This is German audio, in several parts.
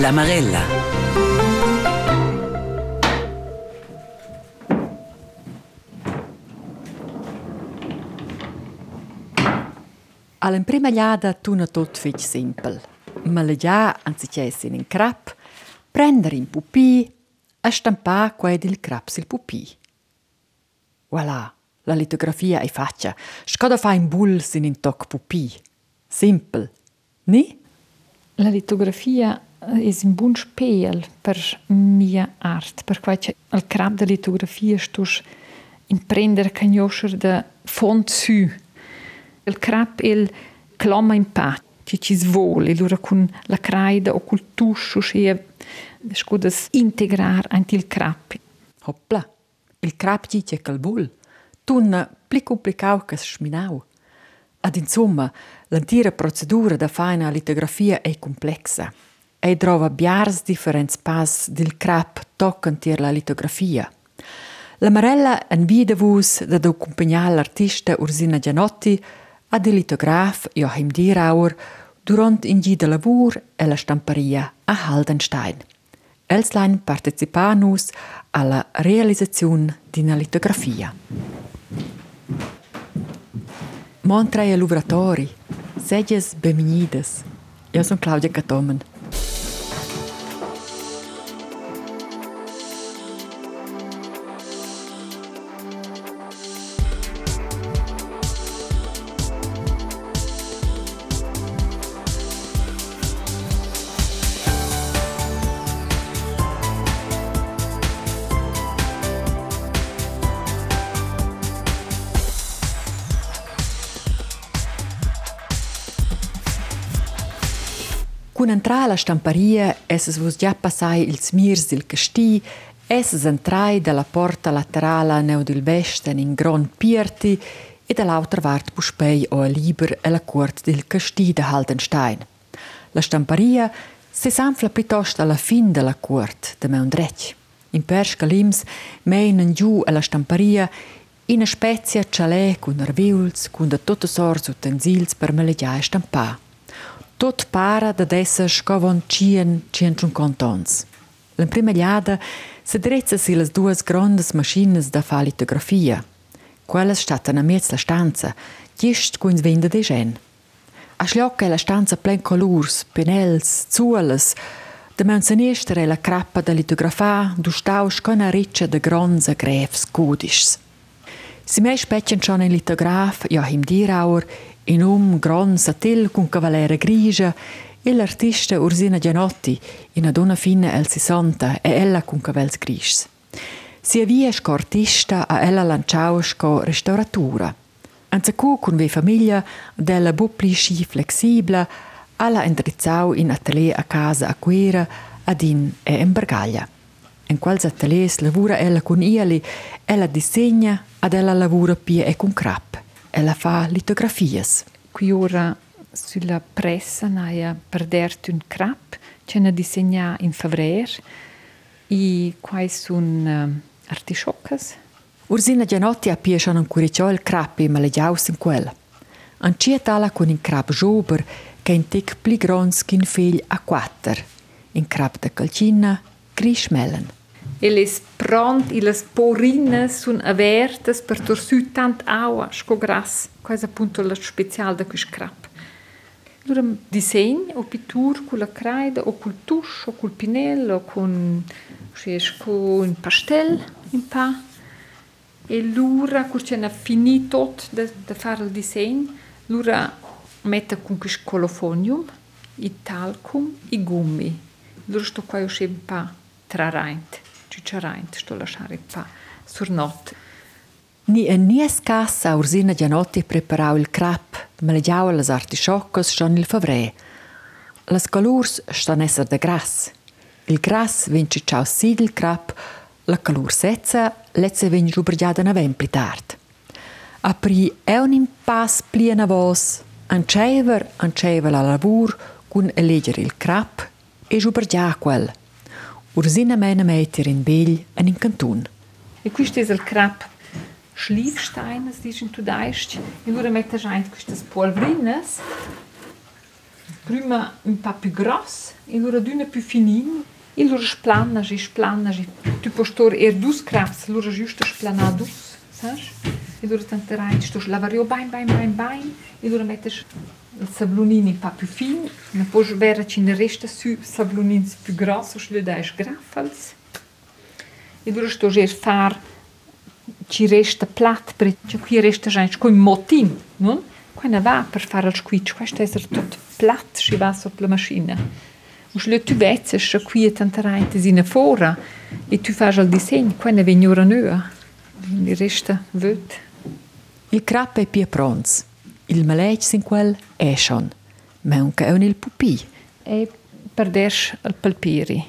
La Marella. Alla prima gliada tuna tot fetg simpel. Ma le gia, anziché essere in crap, prendere in pupì e stampare quei del crap sil pupì. Voilà, la litografia è faccia. Scoda fa in bull sin in toc pupì. Simpel. Ni? La litografia è un buon spiel per mia art, perché c'è il crap della litografia stus in prendere cagnoscer da font su. Il crap il cloma in pa, ci ci svole, allora con la craida o col tuscio e scudas integrar anche il crap. Hoppla, il crap dice che il bull. Tun pli complicau che sminau. Ad insomma, l'intera procedura da fare una litografia è complessa. E trova biars differenti pas del crap toccant la litografia. La Marella invita vos da accompagnare l'artista Ursina Gianotti ad il litograf Joachim Dierauer durant in gida lavur e la stamparia a Haldenstein. Elslein partecipanus alla realizzazione di una litografia. Montrai luvratori, segias beminidas. Io sono Claudia Catomen. Alla stamparia, esses vos già passai ils mirs del casti, esses entrai dalla porta laterale neu del vesten in Grand Pierti e dall'altra vart puspei o a liber e la court del casti de Haldenstein. La stamparia se s'anfla piuttosto alla fin della court de meun dretg. In persca lims meinen giù alla stamparia in a spezia cialè cun arviuls, cun da tutte sorts utensils per melegiare stampar. Tot para da dessa scovon cien cientun contons. La prima gliada se drezza si las duas grandes maschines da fa litografia. Quellas statan a miez la stanza, gist cuins venda de gen. A schliocca la stanza plen colurs, penels, zuolas, da menzonestere la crappa da litografà, du staus con a riccia de gronza grefs cudischs. Si mei specien schon ein litograf, Joachim Dierauer, in um gran satil con cavallera grigia e l'artista Ursina Gianotti in a donna fine el 60 e ella con cavels grigs. Si avvia sco artista a ella lanciau sco restauratura. Anza cu con ve famiglia della bupli sci flexibla alla endrizzau in atelier a casa a Quera ad in e in Bergaglia. In quals ateliers lavora ella con iali, ella disegna ad ella lavora pie e con crap. Ella fa litografias. Qui ora sulla pressa naia perdert un crap, c'è una disegna in favrer e quai sun uh, artisciocas. Ursina Gianotti ha pie schon un curiciò il crap e malegiaus in quella. Ancia tala con in crap jober che in tic pli grons kin figl a quatter. In crap de calcina, grischmellen. E les pront e les porinas sun avertas per torsù tant aua sco gras. Quais appunto la special da quis crap. Allora disegn o pittur con la craida o col tusch o col pinello o con sco un pastel in pa. E l'ura finì tot da, da fare il disegn, l'ura mette con quis colofonium, i talcum, i gummi. L'ura sto qua usce un pa traraint, cicciaraint, sto lasciare pa sur not. Ni en nies cassa Ursina Gianotti preparau il crap, malegiau las artisciocas schon il favre. Las calurs stan esser de gras. Il gras vince ciao sid il crap, la calur setza, letze vin rubergiada na ven pli tard. Apri è un impas plien a vos, anceiver, anceiver la lavur, cun eleger il crap e rubergia quel. Ursina mena meter in Begl en in Cantun. E questo è il crap Schliefstein, das ist in Tudaist. E allora mette già queste polverinas. prima un po' più grosso e allora d'una più finina allora splana e splana e tu puoi stare er dus crafts allora giusto splana dus sai e allora tante rai sto lavario bain bain bain bain e allora metti il sablonino un po' più fino e poi vera ci ne resta su sablonini più grossi o le dai sgraffals e allora sto a fare ci resta plat perché qui resta già con motin non? Quando va per fare il squitch, questo è tutto plat, si va sotto la macchina. Und le tu vezes, che qui è tanta rete in fora, e tu fai il disegno, quando viene ora nua. Il resta vöt. Il crap è più pronto. Il malegge sin quel è schon. Ma anche è un il pupi. E perdersi il palpiri.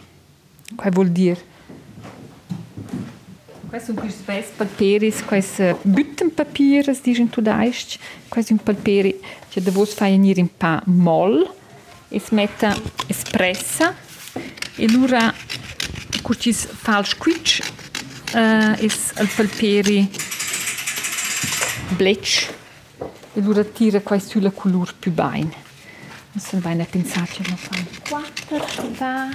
Che vuol dire? Quais sunt quis ves palperis, quais uh, büttenpapiers, digen tu daist, quais un palperi, che de vos fai venir in pa moll, es metta espressa, e lura curcis fals quitsch, uh, es al palperi bletsch, e lura tira quais sulla color più bain. Non se vai a pensare che non fa quattro, va...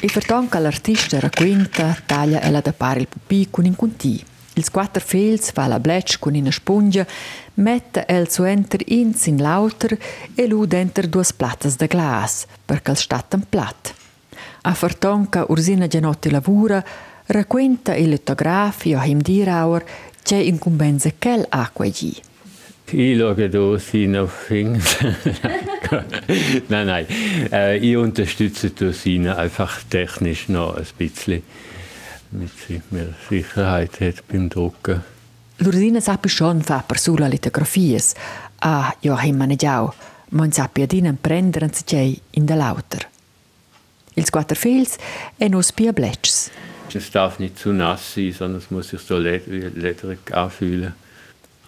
E pertanto l'artista racconta, taglia ella da pare il pupì con un conti. Ils quattro fils fa la bletch con una spongia, mette el su enter in lauter e lu denter duas plattas de glas, perché il statten plat. A fartonca Ursina Gianotti lavora, racconta il litografio a him dirauer, c'è incumbenza quel acqua gi. Ich schaue da Sina Fing. nein, nein. Äh, ich unterstütze da Sina einfach technisch noch ein bisschen, damit sie mehr Sicherheit hat beim Drucken. L'Ursina sappi schon fa per sulla litografies. Ah, jo hem maneggiau, ma sappi adinen prenderen se in der lauter. Ils quattro fils e nos pia bletschs. Es darf nicht zu nass sein, sondern es muss sich so lederig anfühlen.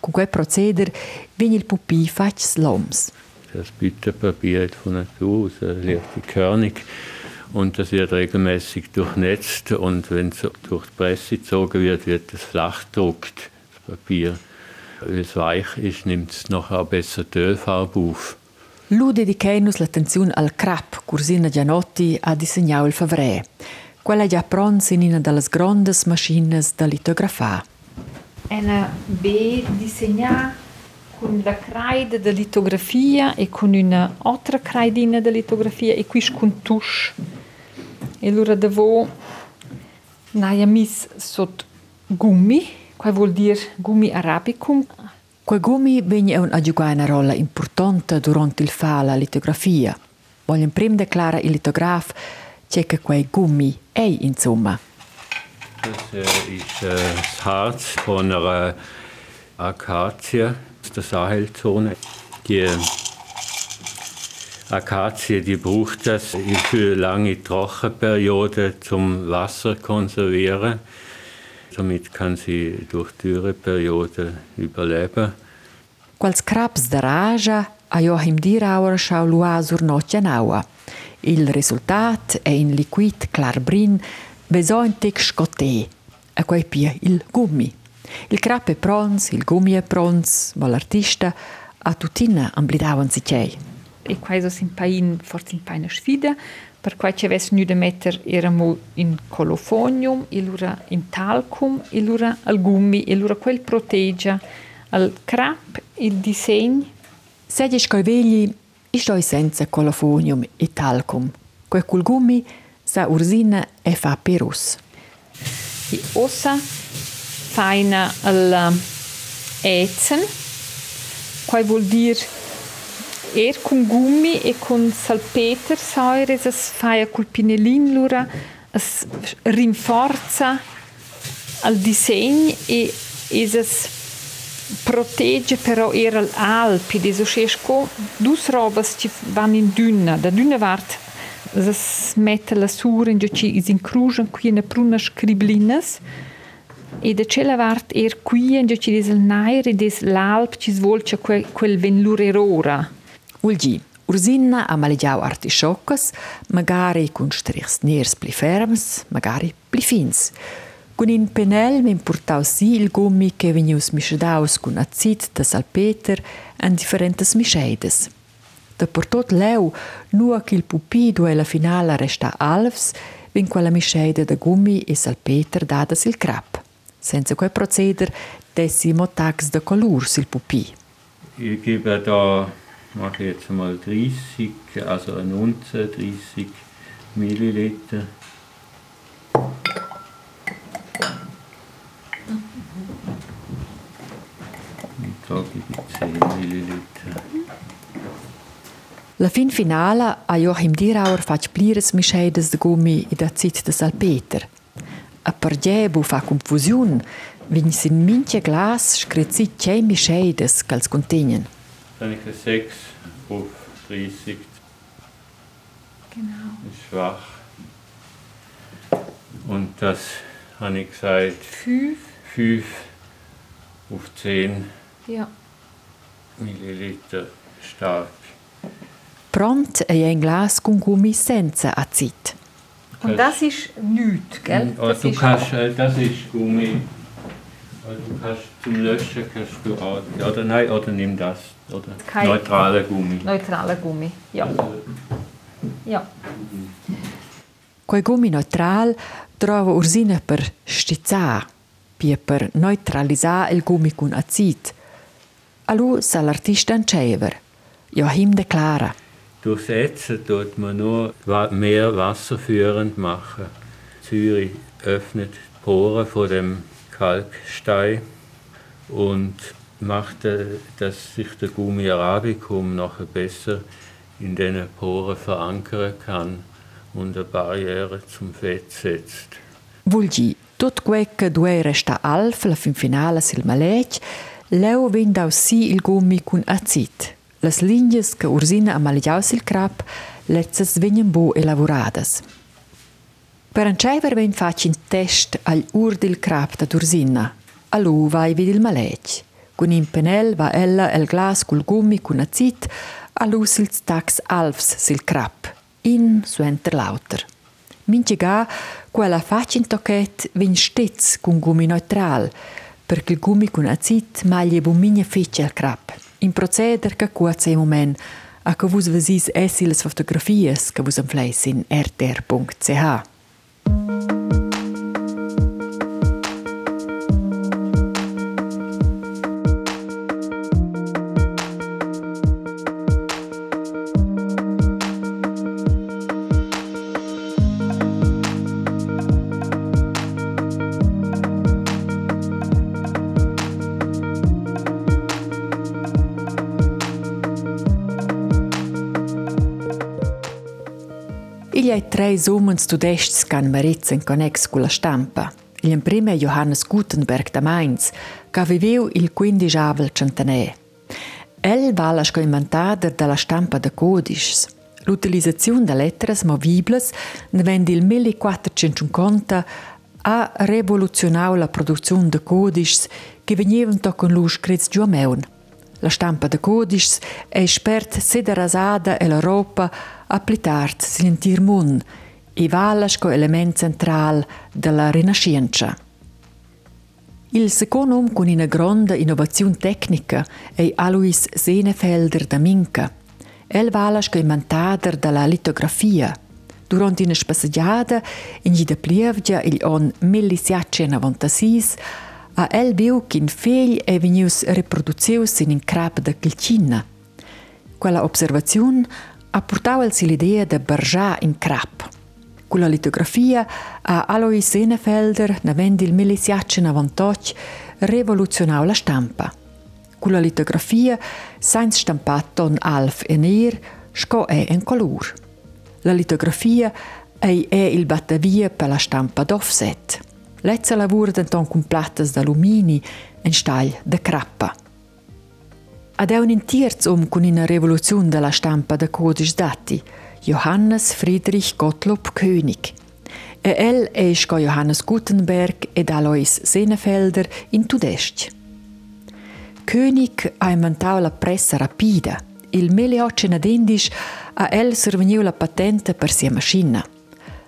Con quel proceder vegn il pupi fatgs loms. Das Büttenpapier hat von Natur aus eine leichte Körnung und das wird regelmäßig durchnetzt und wenn es durch die Presse gezogen wird, wird es flach gedruckt, das Papier. Weil es weich ist, nimmt es nachher besser die Ölfarbe auf. Lu dedicainus l'attenzione al crap Cursina Gianotti ha disegnato il favrè. Quella già pronta in una delle grandi macchine da litografare. Una B disegnata con la creide da litografia e con una altra creidina da litografia e qui con tusch. E allora devo naia mis sot gummi, che vuol dire gummi arabicum. Quei gummi vegna a giocare una rolla importante durante il fa la litografia. Voglio prima declara il litograf c'è che quei gummi è insomma. Das äh, ist äh, das Harz von einer Akazie aus der Sahelzone. Die Akazie die braucht das für lange Trockenperioden zum Wasser konservieren. Damit kann sie durch Dürreperioden überleben. Quals craps de raja a Joachim Dirauer schau lua sur notja naua. Il resultat è in liquid clar brin, besoin tic scoté, a quei pia il gummi. Il crap è prons, il gummi è prons, ma l'artista a tutina amblidavan si cei. E questo si pain forse in paina sfida, per cui ci avesse nu da metter eramo in colofonium, e lura in talcum, e lura al gummi, e lura quel proteggia al crap, il disegno. Sedi scoivegli, istoi senza colofonium e talcum. Quel cul gummi sa ursina e fa perus. E ossa faina al ezen, quai vuol dir er con gummi e con salpeter saures es faia col pinelin lura es rinforza al disegno e es protegge però era l'Alpi, di so dus robas ci van in dünna, da dünna vart es mette la sura in ci is incrujan qui na pruna scriblinas e da cella vart er qui in ci des il nair e des l'Alp ci svolcia quel, quel venlur erora. Ulgi, Ursina ha malegiau artisciocas, magari con strichs ners pli ferms, magari pli fins. Con in penel mi importau si il gummi che venius miscedaus con azit da salpeter en differentes mischeides. Da per tot leu, nua che il pupì due la finale resta alfs, vin quella misceida de gummi e salpeter dadas il crap. Senza quel proceder, dessimo tax de colur sil pupì. Ich gebe da, mache jetzt mal 30, also eine Unze, 30 Milliliter. Und da gebe ich 10 Milliliter. La fin finala a Joachim Dirauer fac plires mischeides de gummi id a zit de salpeter. A per bu fa confusiun, vegn sin minche glas screzi tgei mischeides cals contegnen. Dann ich 6 auf 30, Genau. ist schwach. Und das habe ich gesagt, Fünf. 5 auf 10 Ja. Milliliter stark. Pront e ein glas con gummi senza azit. Und das ist nichts, gell? Aber Das du ist kannst, äh, das ist Gummi. Also du kannst zum Löschen kannst du auch, oder nein, oder nimm das, oder Kein- neutrale Gummi. neutraler Gummi. Ja. Also, ja. Quei gummi neutral trova ursina per stizzar, pia per neutralisar il gummi con azit. Allu sa l'artista ancever. Joachim declara. Durchs Ätzen tut man nur mehr wasserführend machen. Zürich öffnet die Poren von dem Kalkstein und macht, äh, dass sich der Gummi Arabicum nachher besser in diesen Poren verankern kann und eine Barriere zum Fett setzt. Vulgi, tot quei che due resta alf la fin finale sil malec, leu vind aussi il gummi con azit. Las linjes che ursina a maligiau sil crap, letzes vegnan bo elaboradas. Per anceiver ven fac in test al ur del crap da ursina. Allu vai vid il malec. Con in penel va ella el glas col gummi con azit, allu sil tax alfs sil crap. In suenter lauter. Minche ga, quella faccia in tocchet vin stets con gummi neutral, perché il gummi con azit maglie bummigne fece al crap. In proceder che cuoza in moment, a che vus vesis essi le fotografie vus amfleis in rtr.ch. Il hai tre umens studests can maritz in connex con la stampa. Il primo è Johannes Gutenberg da Mainz, che viveu il 15 avel centenè. El va la scoimentader dalla stampa de codis. L'utilizzazione de letteras movibles ne vende il 1450 ha rivoluzionau la produzione de codis che venivano con lu scritts giù a meun. La stampa de codis è spert sede rasada e l'Europa a plitart s'intir mun e valas co element central della Rinascienza. Il secondo um con una grande innovazione tecnica è Alois Senefelder da Minca. El valas co inventader della litografia. Durante una spasseggiata in gida plievgia il on 1796 a el viu kin fegl è venius reproduzius in un crap da Kilcina. Quella osservazione ha portato l'idea di bargiare in crap. Con la litografia a Alois Senefelder, nel il 1798, rivoluzionò la stampa. Con la litografia, senza stampato in alf e ner, sco è in color. La litografia è, il battavia per la stampa d'offset. Lezza lavora denton con plattas d'alumini in stagl de crappa. Ad è un intierz con una rivoluzione della stampa de codis dati, Johannes Friedrich Gottlob König. El è sco Johannes Gutenberg ed Alois Senefelder in tudest. König ha inventato la pressa rapida. Il 1811 a el serviniu la patente per sia macchina.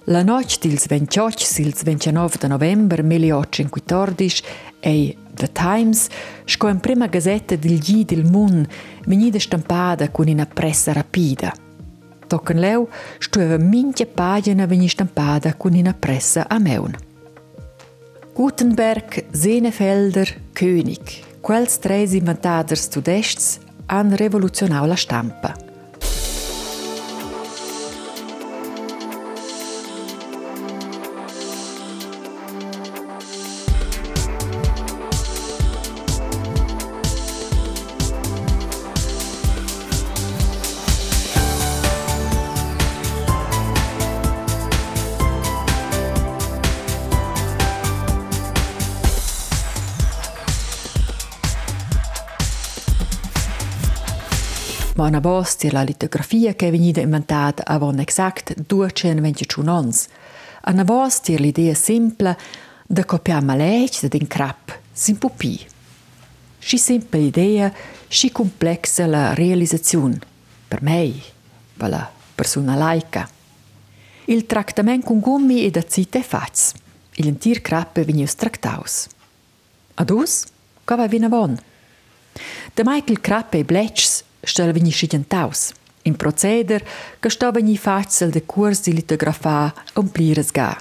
La notte dils 28 sils 29 de november 1814 E The Times, sco in prima gazzetta del Gì del Mun, venida stampata con una pressa rapida. Tocken leu, stueva minchia pagina veni stampata con una pressa a meun. Gutenberg, Senefelder, König. Quels tres inventaders studests han revoluzionau la stampa. Ma una vostra la litografia che è venuta inventata avon exact 221 ans. Una vostra l'idea semple de copiare malec de den crap sin pupi. Sci semple idea, sci complexa la realizzazione. Per me, per la persona laica. Il trattamento con gummi e da zite è faz. Il entir crap è venuto tractaus. Adus, che va vina von. De Michael Krapp e Bletchs stel vegni scidentaus. In proceder che sta vegni facil de curs di litografà umplires ga.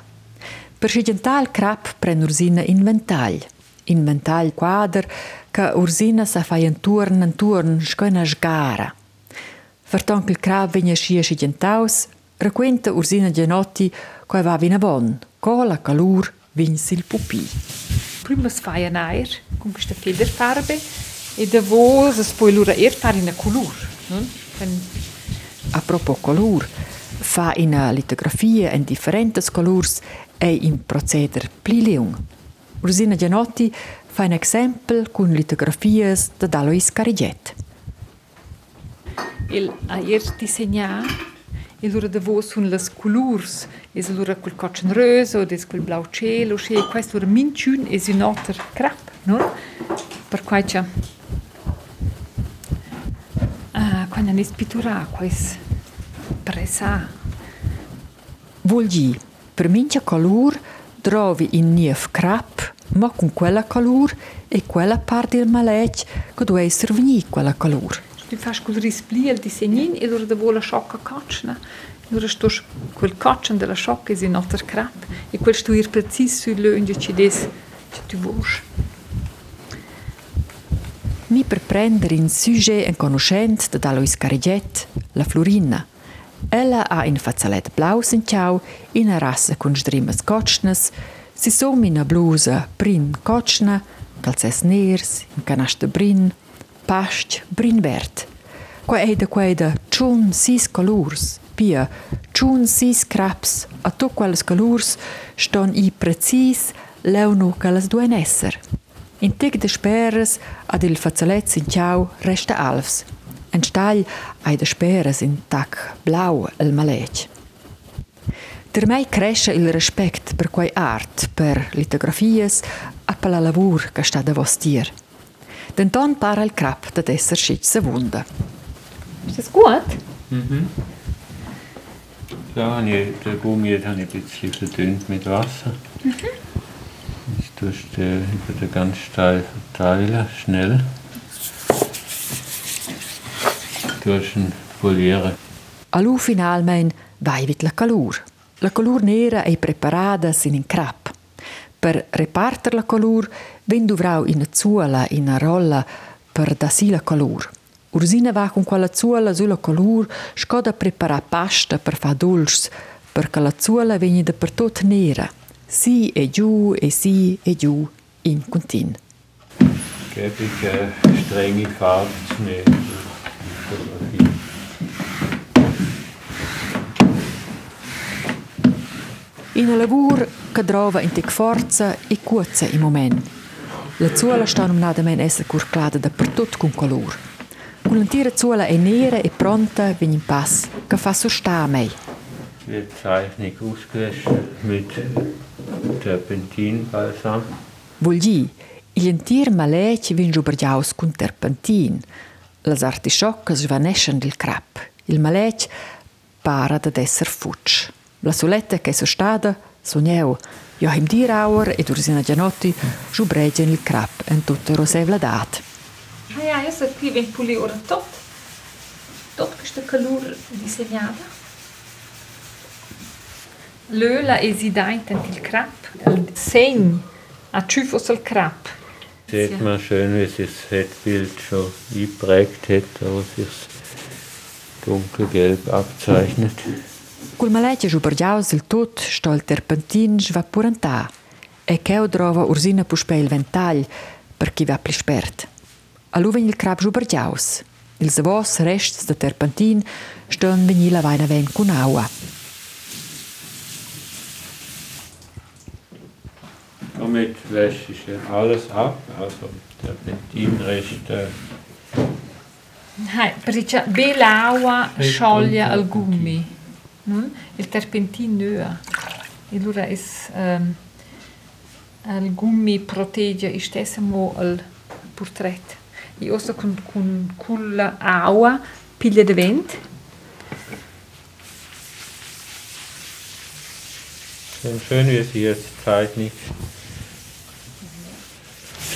Per scidental crap pren ursina inventagl. Inventagl quader che ursina sa fai en turn en turn scoina sgara. Verton che il crap vegna scia scidentaus, requenta ursina genotti coi va vina bon, co la calur vins il pupi. Prima si fa un aer con questa federfarbe e dopo si poi lura er fare una color. Non? A propos color, fa in litografia in differentes colors e in proceder pli leung. Rosina Gianotti fa un exempel con litografias da Dalois Cariget. Il aer disegnar e lura dopo sono le colors e lura quel coccion rosa o quel blau cielo e questo lura minciun e un altro crap, no? Per cui c'è ne spittura quais presa Vuol dire, per mincha color trovi in nief crap, ma con quella color e quella parte del malec che deve essere venire quella color. tu fas quel rispli il disegnin e lura dopo la sciocca coccina lura sto quel coccin della sciocca è un altro crap e quel sto ir precis sul lunge ci des ci tu vuoi Mi per prendere in sujet un conoscent de Dalois Cariget, la Florina. Ella ha in fazzalet blau in ciao, in a rassa con strimas cocchnas, si som in a blusa brin cocchna, calzes ners, in canasta brin, past brin vert. Qua è da quei da chun sis colors, pia chun sis craps, a to quelles colors ston i precis leunu calas duen esser. In tec de speras ad il fazzalets in ciao resta alfs. En stagl ai de speras in tac blau el malec. Der mei cresce il respect per quei art, per litografias, a per la lavur che sta da vostier. Denton para il crap da esser schitz se wunda. ist das gut? Da habe ich, den Gummi ich ein bisschen verdünnt mit Wasser. Jetzt tust du den den ganz Teil verteilen, schnell. Tust ihn polieren. Alu finalmein vai vit la calur. La calur nera è preparada sin in crap. Per reparter la calur ven duvrau in zuola in rolla per da si la calur. Ursina va con quella zuola sulla calur scoda prepara pasta per fa dolcs perché la zuola veni da per tot nera. Si e giù e si e giù in contin. Äh, strenge Farbe Schnee. Fotografie. In a lavur che trova in tec forza e cuozza in moment. La zuola sta numnadamen essa curclada da per tot con color. Con l'intera zuola è nera e pronta vegn in pass, che fa so sta a mei. Wird Zeichnung ausgewaschen mit Terpentinbalsam. Vuol dir, il entir malec vin giubergiaus con terpentin. Las artisciocas svaneschen del crap. Il malec para da esser futsch. La soletta che so stada Sogneu, Joachim Dirauer e Ursina Gianotti giubregen il crap en tutta rosevladat. Ah ja, io so qui ven puli ora tot. Tot questa calur disegnata. Löla esidait in il crap. Il segn a tschüfos al crap. Sieht man schön, wie sich das Fettbild schon eingeprägt hat, aber sich dunkelgelb abzeichnet. Cul maleggia giubergiaus il tut sto il terpentin svapurantà e cheu drova ursina puspe il ventagl per chi va pli spert. A lu vegn il crab giubergiaus. Il zavos rests de terpentin ston vegni la vaina ven cun aua. Damit wäsche ich alles ab, also. Äh, Hai, perché E scioglie al gummi. non? Il terpentin nua. E allora è ehm, il gummi protegge il stesso mo il portrait. E ossa con, con quella acqua piglia di vento. Schön, wie sie jetzt die Zeichnung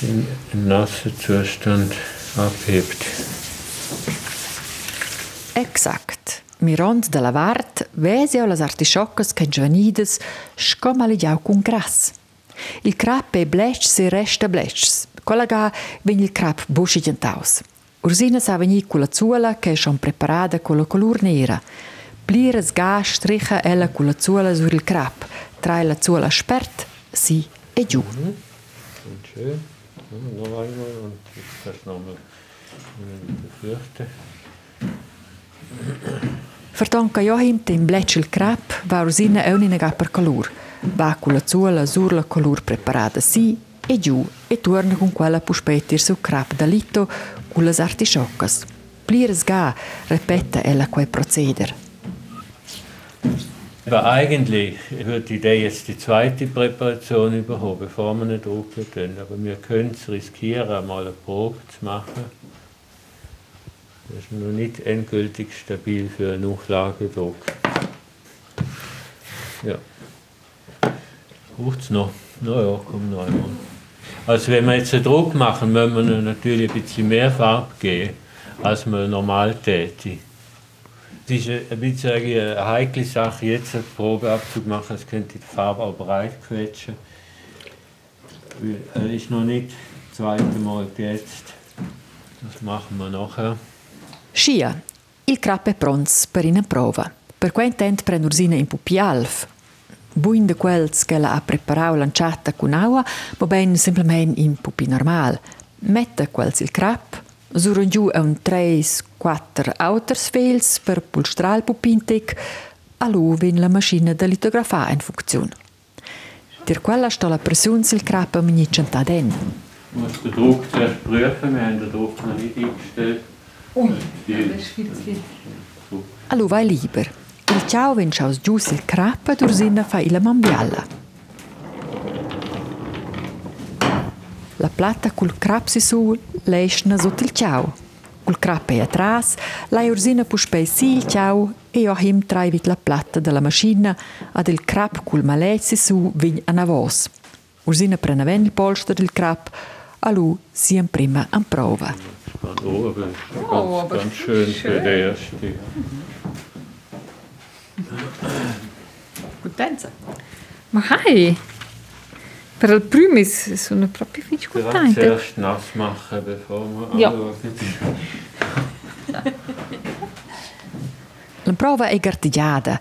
im im nassen Zustand abhebt. Exact. Mirond de la vart, vesio las artisciocas che giovanides scomaligiau cun gras. Il crap e blech se resta blech. Collaga vegn il crap buscigentaus. Ursina sa vegni culla zuola che schon preparada con la color nera. Plires ga stricha ella culla zuola sur il crap. Trai la zuola spert, si e giù. Und schön. Einmal und das nochmal befürchten. Vertonca Joachim tem blech il crap, va Ursina eunina ga per calur. Va con la zuola sur la colur preparada si e giù e torna con quella puspetir su crap da con las artisciocas. Plires ga, repeta ella quei proceder. Aber eigentlich wird die Idee jetzt die zweite Präparation überholen, bevor wir nicht können. Aber wir können es riskieren, mal eine Probe zu machen. Das ist noch nicht endgültig stabil für einen Nachlagedruck. Ja. Braucht es noch? Na ja, komm noch einmal. Also wenn wir jetzt einen Druck machen, müssen wir natürlich ein bisschen mehr Farbe geben, als wir normal täten. Es ist ein bisschen eine heikle Sache, jetzt einen Probeabzug machen, es könnte die Farbe auch breit quetschen. Er ist noch nicht das zweite Mal geätzt. Das machen wir nachher. Scia, il crap è prons per una prova. Per quei intent pren Ursina in pupi alf. Buin de quels che la ha preparau lanciata con aua, ma ben semplicemente in pupi normal. Metta quels il crap, sur giù a un 3-4 autorsfels per pulstrar il pupintec, lu vin la maschina da litografar in funzione. Dir quella sta la pressione sul crap a mini centaden. Ich muss den Druck zuerst prüfen, wir haben den Druck noch nicht eingestellt. Ui, das ist viel zu viel. A lu vai liber. Il ciao ven schaus giù sil crap ed Ursina fa ila mambialla. La plata cul crap si su leschna sotto il ciao. Cul crap è atras, la Ursina puspei si il ciao e Joachim trai vit la plata della macchina ad il crap cul malet si su vin a navos. Ursina prena ven il polster del crap, a lu si in prima an prova. Ganz. Ganz, Oh, aber ganz schön für schön. die erste. Potenza. Ma hai! Per il primo is- sono proprio contenta. zuerst nass machen, bevor wir Ja. La prova è gartigiada.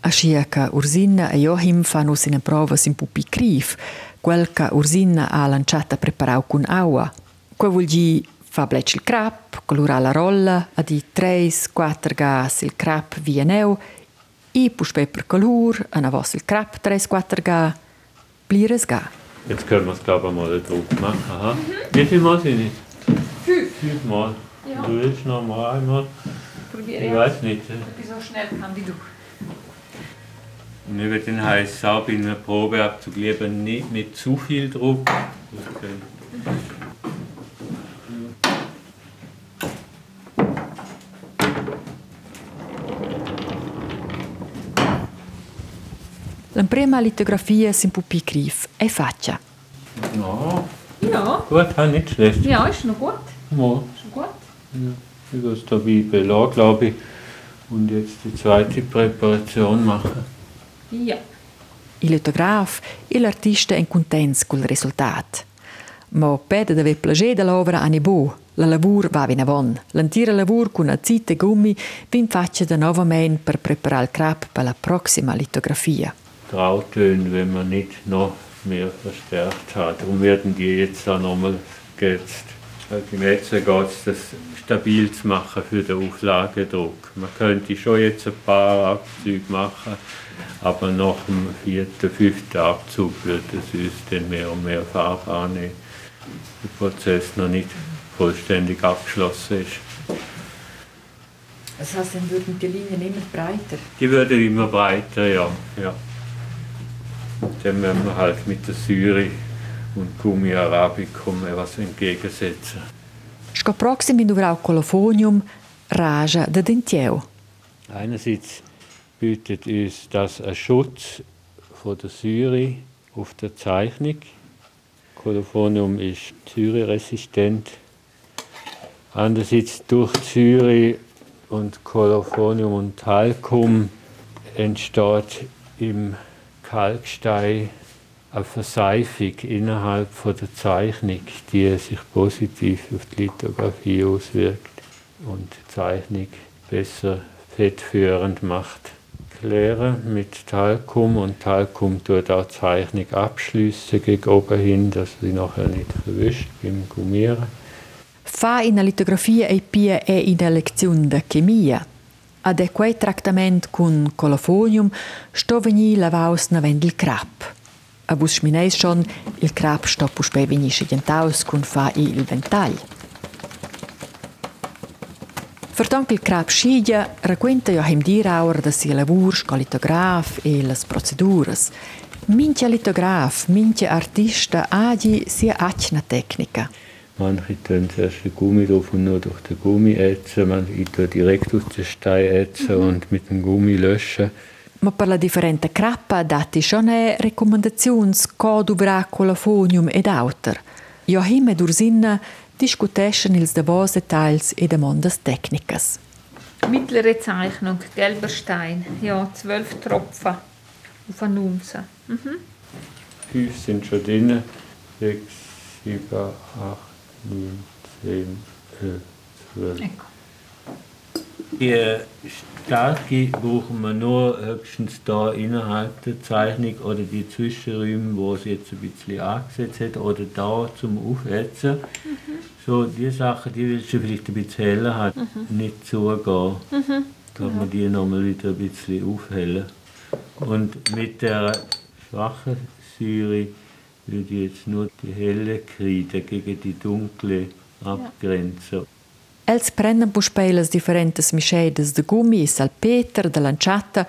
Ascia che Ursina e Joachim fanno una prova sin pupi crif, quel che Ursina ha lanciata preparau con aua. Quel vuol dire fa blec il crap, colora la rolla, a di 3-4 gas il crap via neu, i puspe per color, a na vos il crap 3-4 ga, blires ga. Jetzt können wir es, glaube ich, mal Druck machen. Aha. Wie viel Mal sind es? Fünf. Fünfmal. Ja. Du willst noch mal einmal? Probiere Ich weiß nicht. Wieso schnell kann die du? Und über den heißt auch bei einer Probeabzug lieber nicht mit zu viel Druck. Okay. La prima litografia sind più grif e faccia. Ja, Ja, gut, ja, nicht schlecht. ja, ist noch gut. Ja, Ist noch gut. ich will es dabei belassen, glaube ich. Und jetzt die zweite Präparation machen. Ja. Il litograf e l'artista en contents col risultat. Ma pede d'ave plager de l'ovra a nebo. La lavur va vina von. L'antira lavur con azite gummi vin faccia da novament per preparar il crap per la prossima litografia. Grautöne, wenn man nicht noch mehr verstärkt hat. Darum werden die jetzt auch nochmal geätzt. Also Im Ätzen geht es, das stabil zu machen für den Auflagedruck. Man könnte schon jetzt ein paar Abzüge machen, aber nach dem vierten, fünften Abzug wird es uns dann mehr und mehr Farbe annehmen. Der Prozess noch nicht vollständig abgeschlossen ist. Das heißt, dann würden die Linien immer breiter. Die werden immer breiter, ja. ja. Dann müssen wir halt mit der Syri und Gummi Arabicum etwas entgegensetzen. Sco proxim in dovrà colofonium raja de dentieu. Einerseits bietet uns das einen Schutz von der Syre auf der Zeichnung. Colophonium ist syreresistent. Andererseits durch Syre und Colophonium und Talcum entsteht im Kalkstein eine Verseifung innerhalb von der Zeichnung, die sich positiv auf die Lithografie auswirkt und die Zeichnung besser fettführend macht. Klären mit Talcum und Talcum tut auch die Zeichnung abschliessen gegen oben hin, dass sie nachher nicht verwischt beim Gummieren. Fa in litografia e pia e in lezione de chemia. Ad quei tractament con colofonium sto veni lavaus na vend il crap. A vus schmineis schon, il crap sto puspe veni schigentaus con fa il ventagl. Vertonk il crap schigia, racquenta jo hem diraur da si lavur sco litograf e las proceduras. Mincha litograf, mincha artista agi sia acna tecnica. Manche tun zuerst den Gummi drauf und nur durch den Gummi ätzen. Manche tun direkt aus dem Stein ätzen und mit dem Gummi löschen. Ma per la differente crappa dati schon e recommendazions co dovrà colofonium ed auter. Joachim ed Ursinna discuteschen ils davos details e demandas tecnicas. Mittlere Zeichnung, gelber Stein. Ja, zwölf Tropfen auf eine Unze. Fünf sind schon drin. Sechs, sieben, acht, neun, zehn, elf, zwölf. Ecco. Die starke brauchen wir nur höchstens da innerhalb der Zeichnung oder die Zwischenräume, wo es jetzt ein bisschen angesetzt hat, oder da zum Aufätzen. So, die Sachen, die willst du vielleicht ein bisschen heller hat, nicht zugehen. Da hat man die nochmal wieder ein bisschen aufhellen. Und mit der schwachen Säure würde jetzt nur die helle Kreide gegen die dunkle abgrenzen. Els prennan puspei las differentes mischedes de gummi salpeter, de lanciata,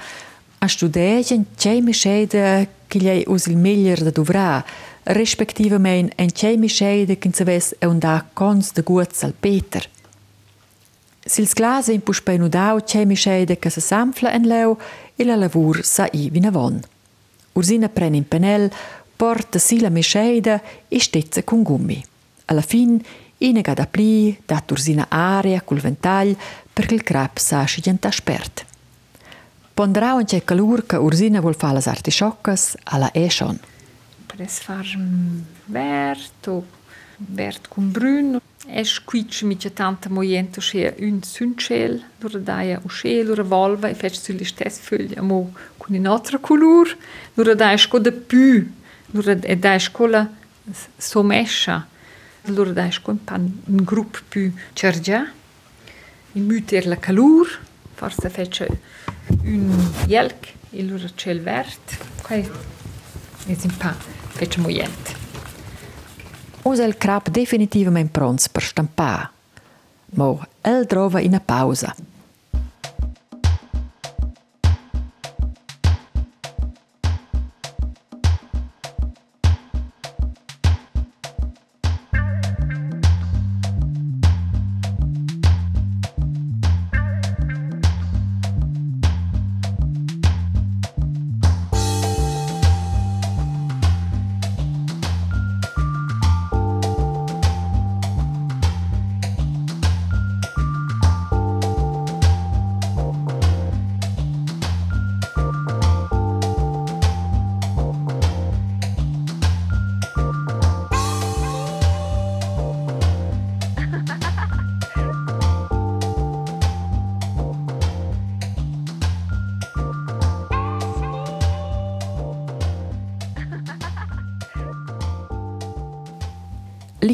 a studegen c'è mischede che gli us il meglier da dovrà, respektivemen en c'è mischede che se ves e un da cons de gut salpeter. Sils glase in puspei nudau c'è mischede che se samfla en leu e la lavur sa i vina von. Ursina pren in penel, porta si la mischede e stezza con gummi. Alla fin, ina gada pli, dat ursina aria cul ventagl, perché il crap sa scigenta spert. Ponderau in c'è calur che ursina vuol fa las artisciocas alla e schon. Pres far mm, vert o vert con brun. Es quitsch mit c'è tanta moiento che un suncel, lura daia o che, lura volva e fec sulle stesse foglie mo con un'altra color. Lura daia sco de pu, lura e daia sco la somescia. Lura daia sco un pan un gruppo più cergia. In müter la calur, forse fece un jelk e lura c'è il vert. Quai è un pa fece moiente. Usa il crap definitivamente pronto per stampare. Ma el trova in una pausa.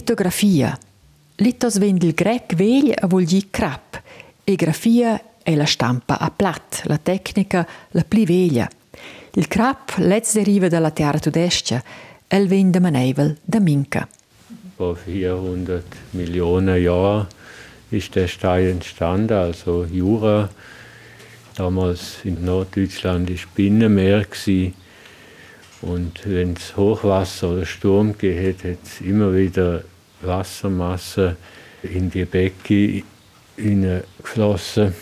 Litografia. Litos vend il grec vegl a vuol dir crap. E grafia è la stampa a plat, la tecnica la pli veglia. Il crap letz deriva dalla terra tudestia, el vend da manevel da minca. Vor 400 Millionen Jahren ist der Stein entstanden, also Jura. Damals in Norddeutschland war Binnenmeer. Und wenn es Hochwasser oder Sturm geht, hat es immer wieder Wassermasse in die Becken hineingeflossen.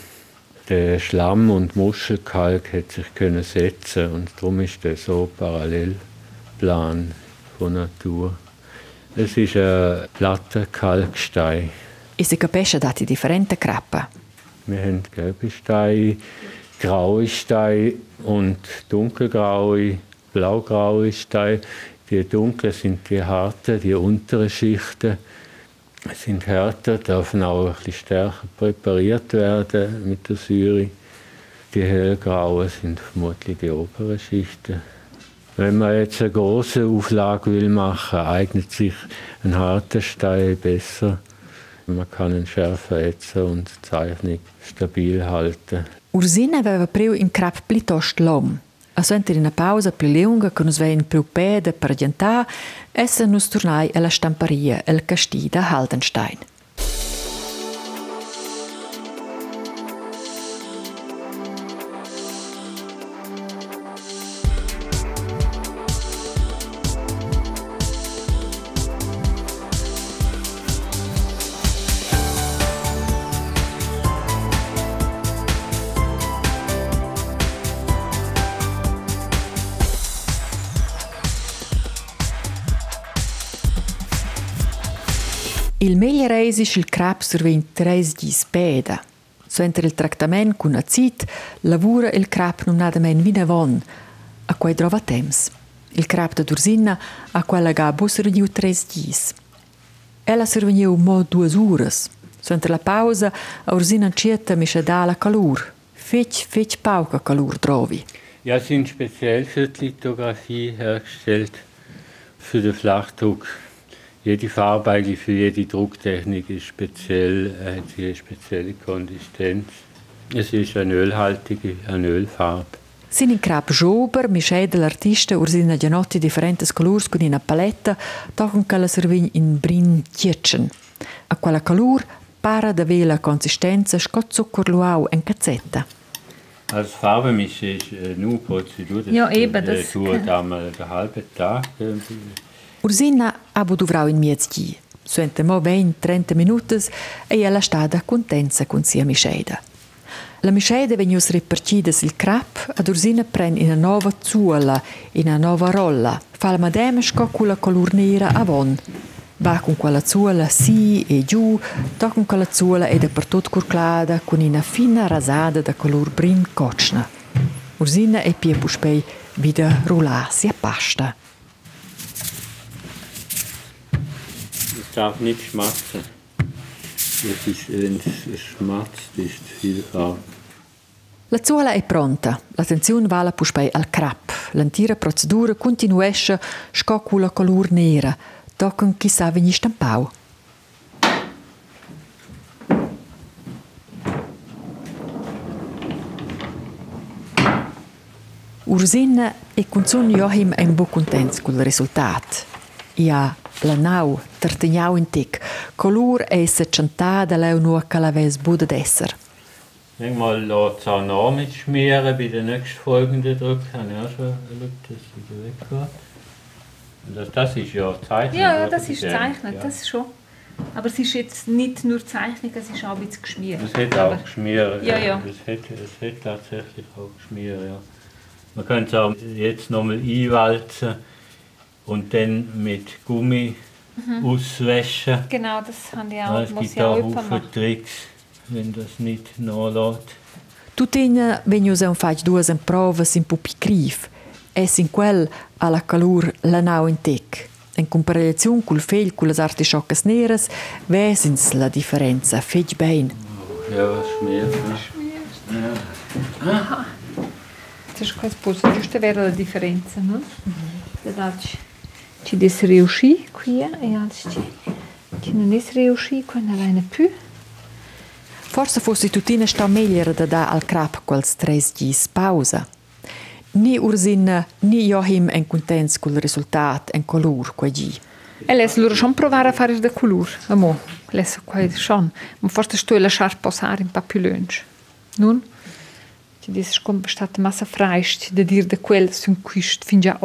Der Schlamm und Muschelkalk hat sich können setzen und darum ist der so Parallelplan von Natur. Es ist ein platter Kalkstein. E si capisce dati differenti Krappen. Wir haben gelbe Steine, graue Steine und dunkelgraue, blaugraue Steine. Die dunklen sind die harten, die unteren Schichten sind härter, dürfen auch bisschen stärker präpariert werden mit der Säure. Die hellgrauen sind vermutlich die oberen Schichten. Wenn man jetzt eine große Auflage will machen, eignet sich ein harter Stein besser. Man kann ihn schärfer ätzen und die Zeichnung stabil halten. Ursina aveva priu in crap plitost lom. A suenter in pausa più lunga che nus vein più pede per adiantar, essa nus tornai alla stamparia el castì da Haldenstein. Ist il crap survint tres di speda. So entre il trattamento con acid, lavora il crap non nada men vina von, a quai trova temps. Il crap da Dursina a quella ga busserdiu tres dis. Ella surveniu mo duas uras. So entre la pausa, a Ursina cieta mi da la calur. Fetch, fetch pauca calur trovi. Ja, sind speziell für die Lithografie hergestellt, für den Flachdruck. Jede Farbe eigentlich für jede Drucktechnik ist speziell, hat eine spezielle Konsistenz. Es ist eine ölhaltige, eine Ölfarbe. Sin in crap jober, mi schede l'artista Ursina Gianotti differentes colors con una paletta, tochen che la servign in brin tietschen. A quella calur para da vela consistenza scot zuccher luau en cazzetta. Als Farbemische ist äh, nur Prozedur. Ja, eben, äh, das- dauert einmal einen halben Tag. Äh, Ursina abu duvrau in miez di. Suente mo 20-30 minutos e ella stada contenza con sia mischeda. La mischeda venius repartidas il crap ad Ursina pren in una nova zuola, in una nova rolla. Fa la madema sco con la color nera avon. Va con quella zuola si e giù, to con quella zuola e dappertut curclada con una fina rasada da color brin cocna. Ursina e pia puspei wieder rullasi a pasta. Darf nicht schmatzen. Es ist, wenn es schmatzt, ist viel Farbe. La zuola è pronta. L'attenzione va alla puspei al crap. L'antira procedura continuesce sco con la color nera. Tocken chi sa vegni stampau. Ursina e con son Joachim ein bo contents col risultat. Ja, la nau, tartagnau in tic, color e se chantada leu nua calaves bude d'esser. Lässt es auch noch mit schmieren bei den nächstfolgenden Druck. Habe ich auch schon geschaut, dass es wieder weggeht. Und Das, das ist ja Zeichnung. Ja, ja, das ist gezeichnet, ja. das schon. Aber es ist jetzt nicht nur Zeichnung, es ist auch ein bisschen geschmiert. Das hat auch geschmiert. Ja, ja. Das hat, das hat tatsächlich auch geschmiert, ja. Man könnte es auch jetzt nochmal einwalzen und dann mit Gummi auswaschen. Genau, das haben die Ja, auch, es muss gibt ich auch Haufen. Tricks, wenn das nicht nachlässt. Tutina vegnius un faig duas provas in pupi criv. Es in quel alla calur la nau in tec. En comparazione col fegl con las artisciocas neras, vesins la differenza feg bein. Ja, was schmiert. ne? Das ist quasi posto, giusto avere la differenza, no? Da ci, ci des riuscì qui e ci Che non riuscito con la reina più. Forse fosse tutina sta meglio da da al crap quals tres gis pausa. Ni Ursin ni Joachim en contents col risultat en color quei gi. E les loro schon provare a fare da color, amo. Les quei schon. Ma forse sto lasciar passare più lunge. Nun, ti dici come è stata massa freist da dir da quel sun quist fin già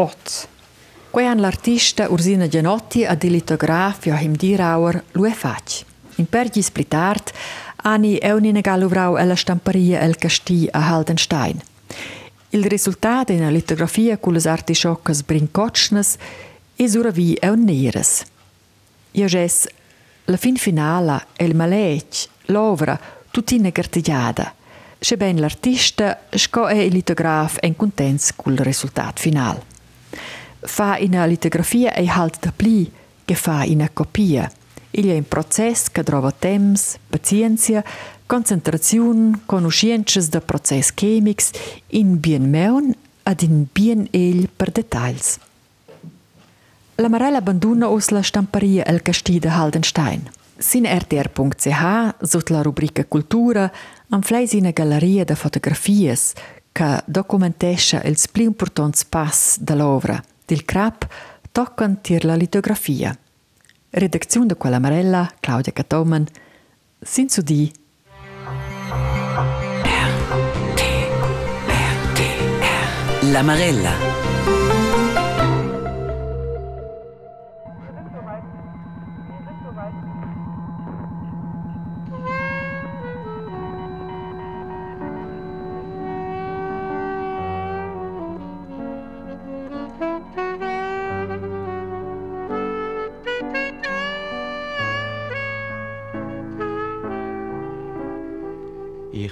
oz. Quei an l'artista Ursina Gianotti a di litograf Joachim Dirauer lo è fac. In pergi splitart ani eunine galuvrau alla stamparia El Casti a Haldenstein. Il risultato in una litografia con le artisciocas brincocnas es ora vi eun neres. Io ges la fin finala el malec, l'ovra, tutina gartigliada. Se ben l'artista sco è il litograf en contents col risultat final. Fa in una litografia e halt da pli che in una copia. Il è un process che trova temps, pazienza, concentrazione, conoscences da process chemics in bien meun ad in bien el per detalls. La Marella abbandona us la stamparia El Casti de Haldenstein. Sin rtr.ch, sotto la rubrica Cultura, am fleis in galleria de fotografies che documentescha ils pli importants pass l'ovra. Dil crap toccant tir la litografia. Redazione de quella Marella, Claudia Catomen, sin su di La Marella.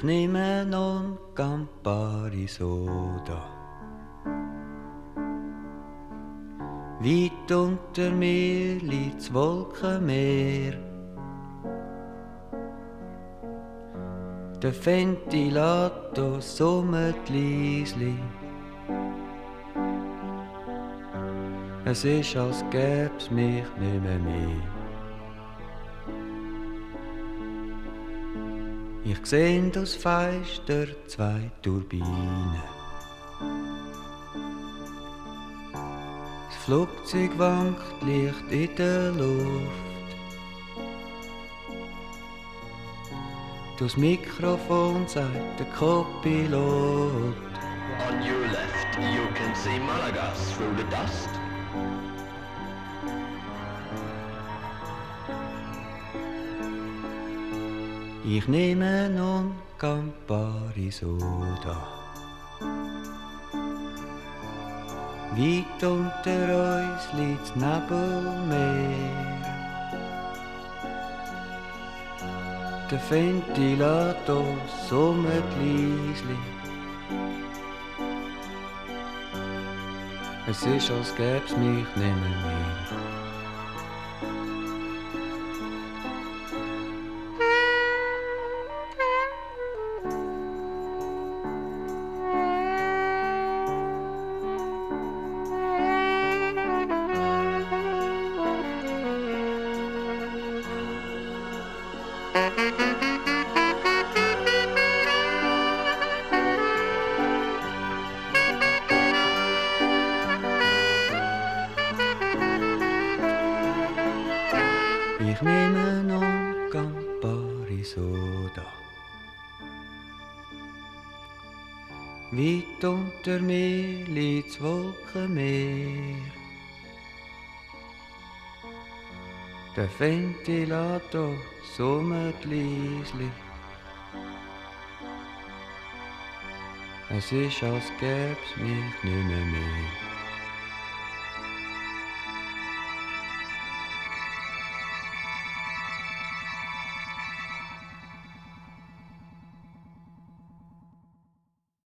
Nehme non Campari Soda. Weit unter mir liegt's Wolkenmeer. Der Ventilator summt leisli. Es ist, als gäb's mich nicht mehr Ich seh das Fenster zwei Turbinen. Das Flugzeug wankt leicht in der Luft. Das Mikrofon sagt der Co-Pilot. On your left, you can see Malaga through the dust. Ich nehme non Campari Soda. Weit unter uns liegt Nebelmeer. Der Ventilator summt leisli. Es ist, als gäb's mich nimmer mehr. Ventilator summt leisli. Es ist, als gäb's mich nicht mehr mehr.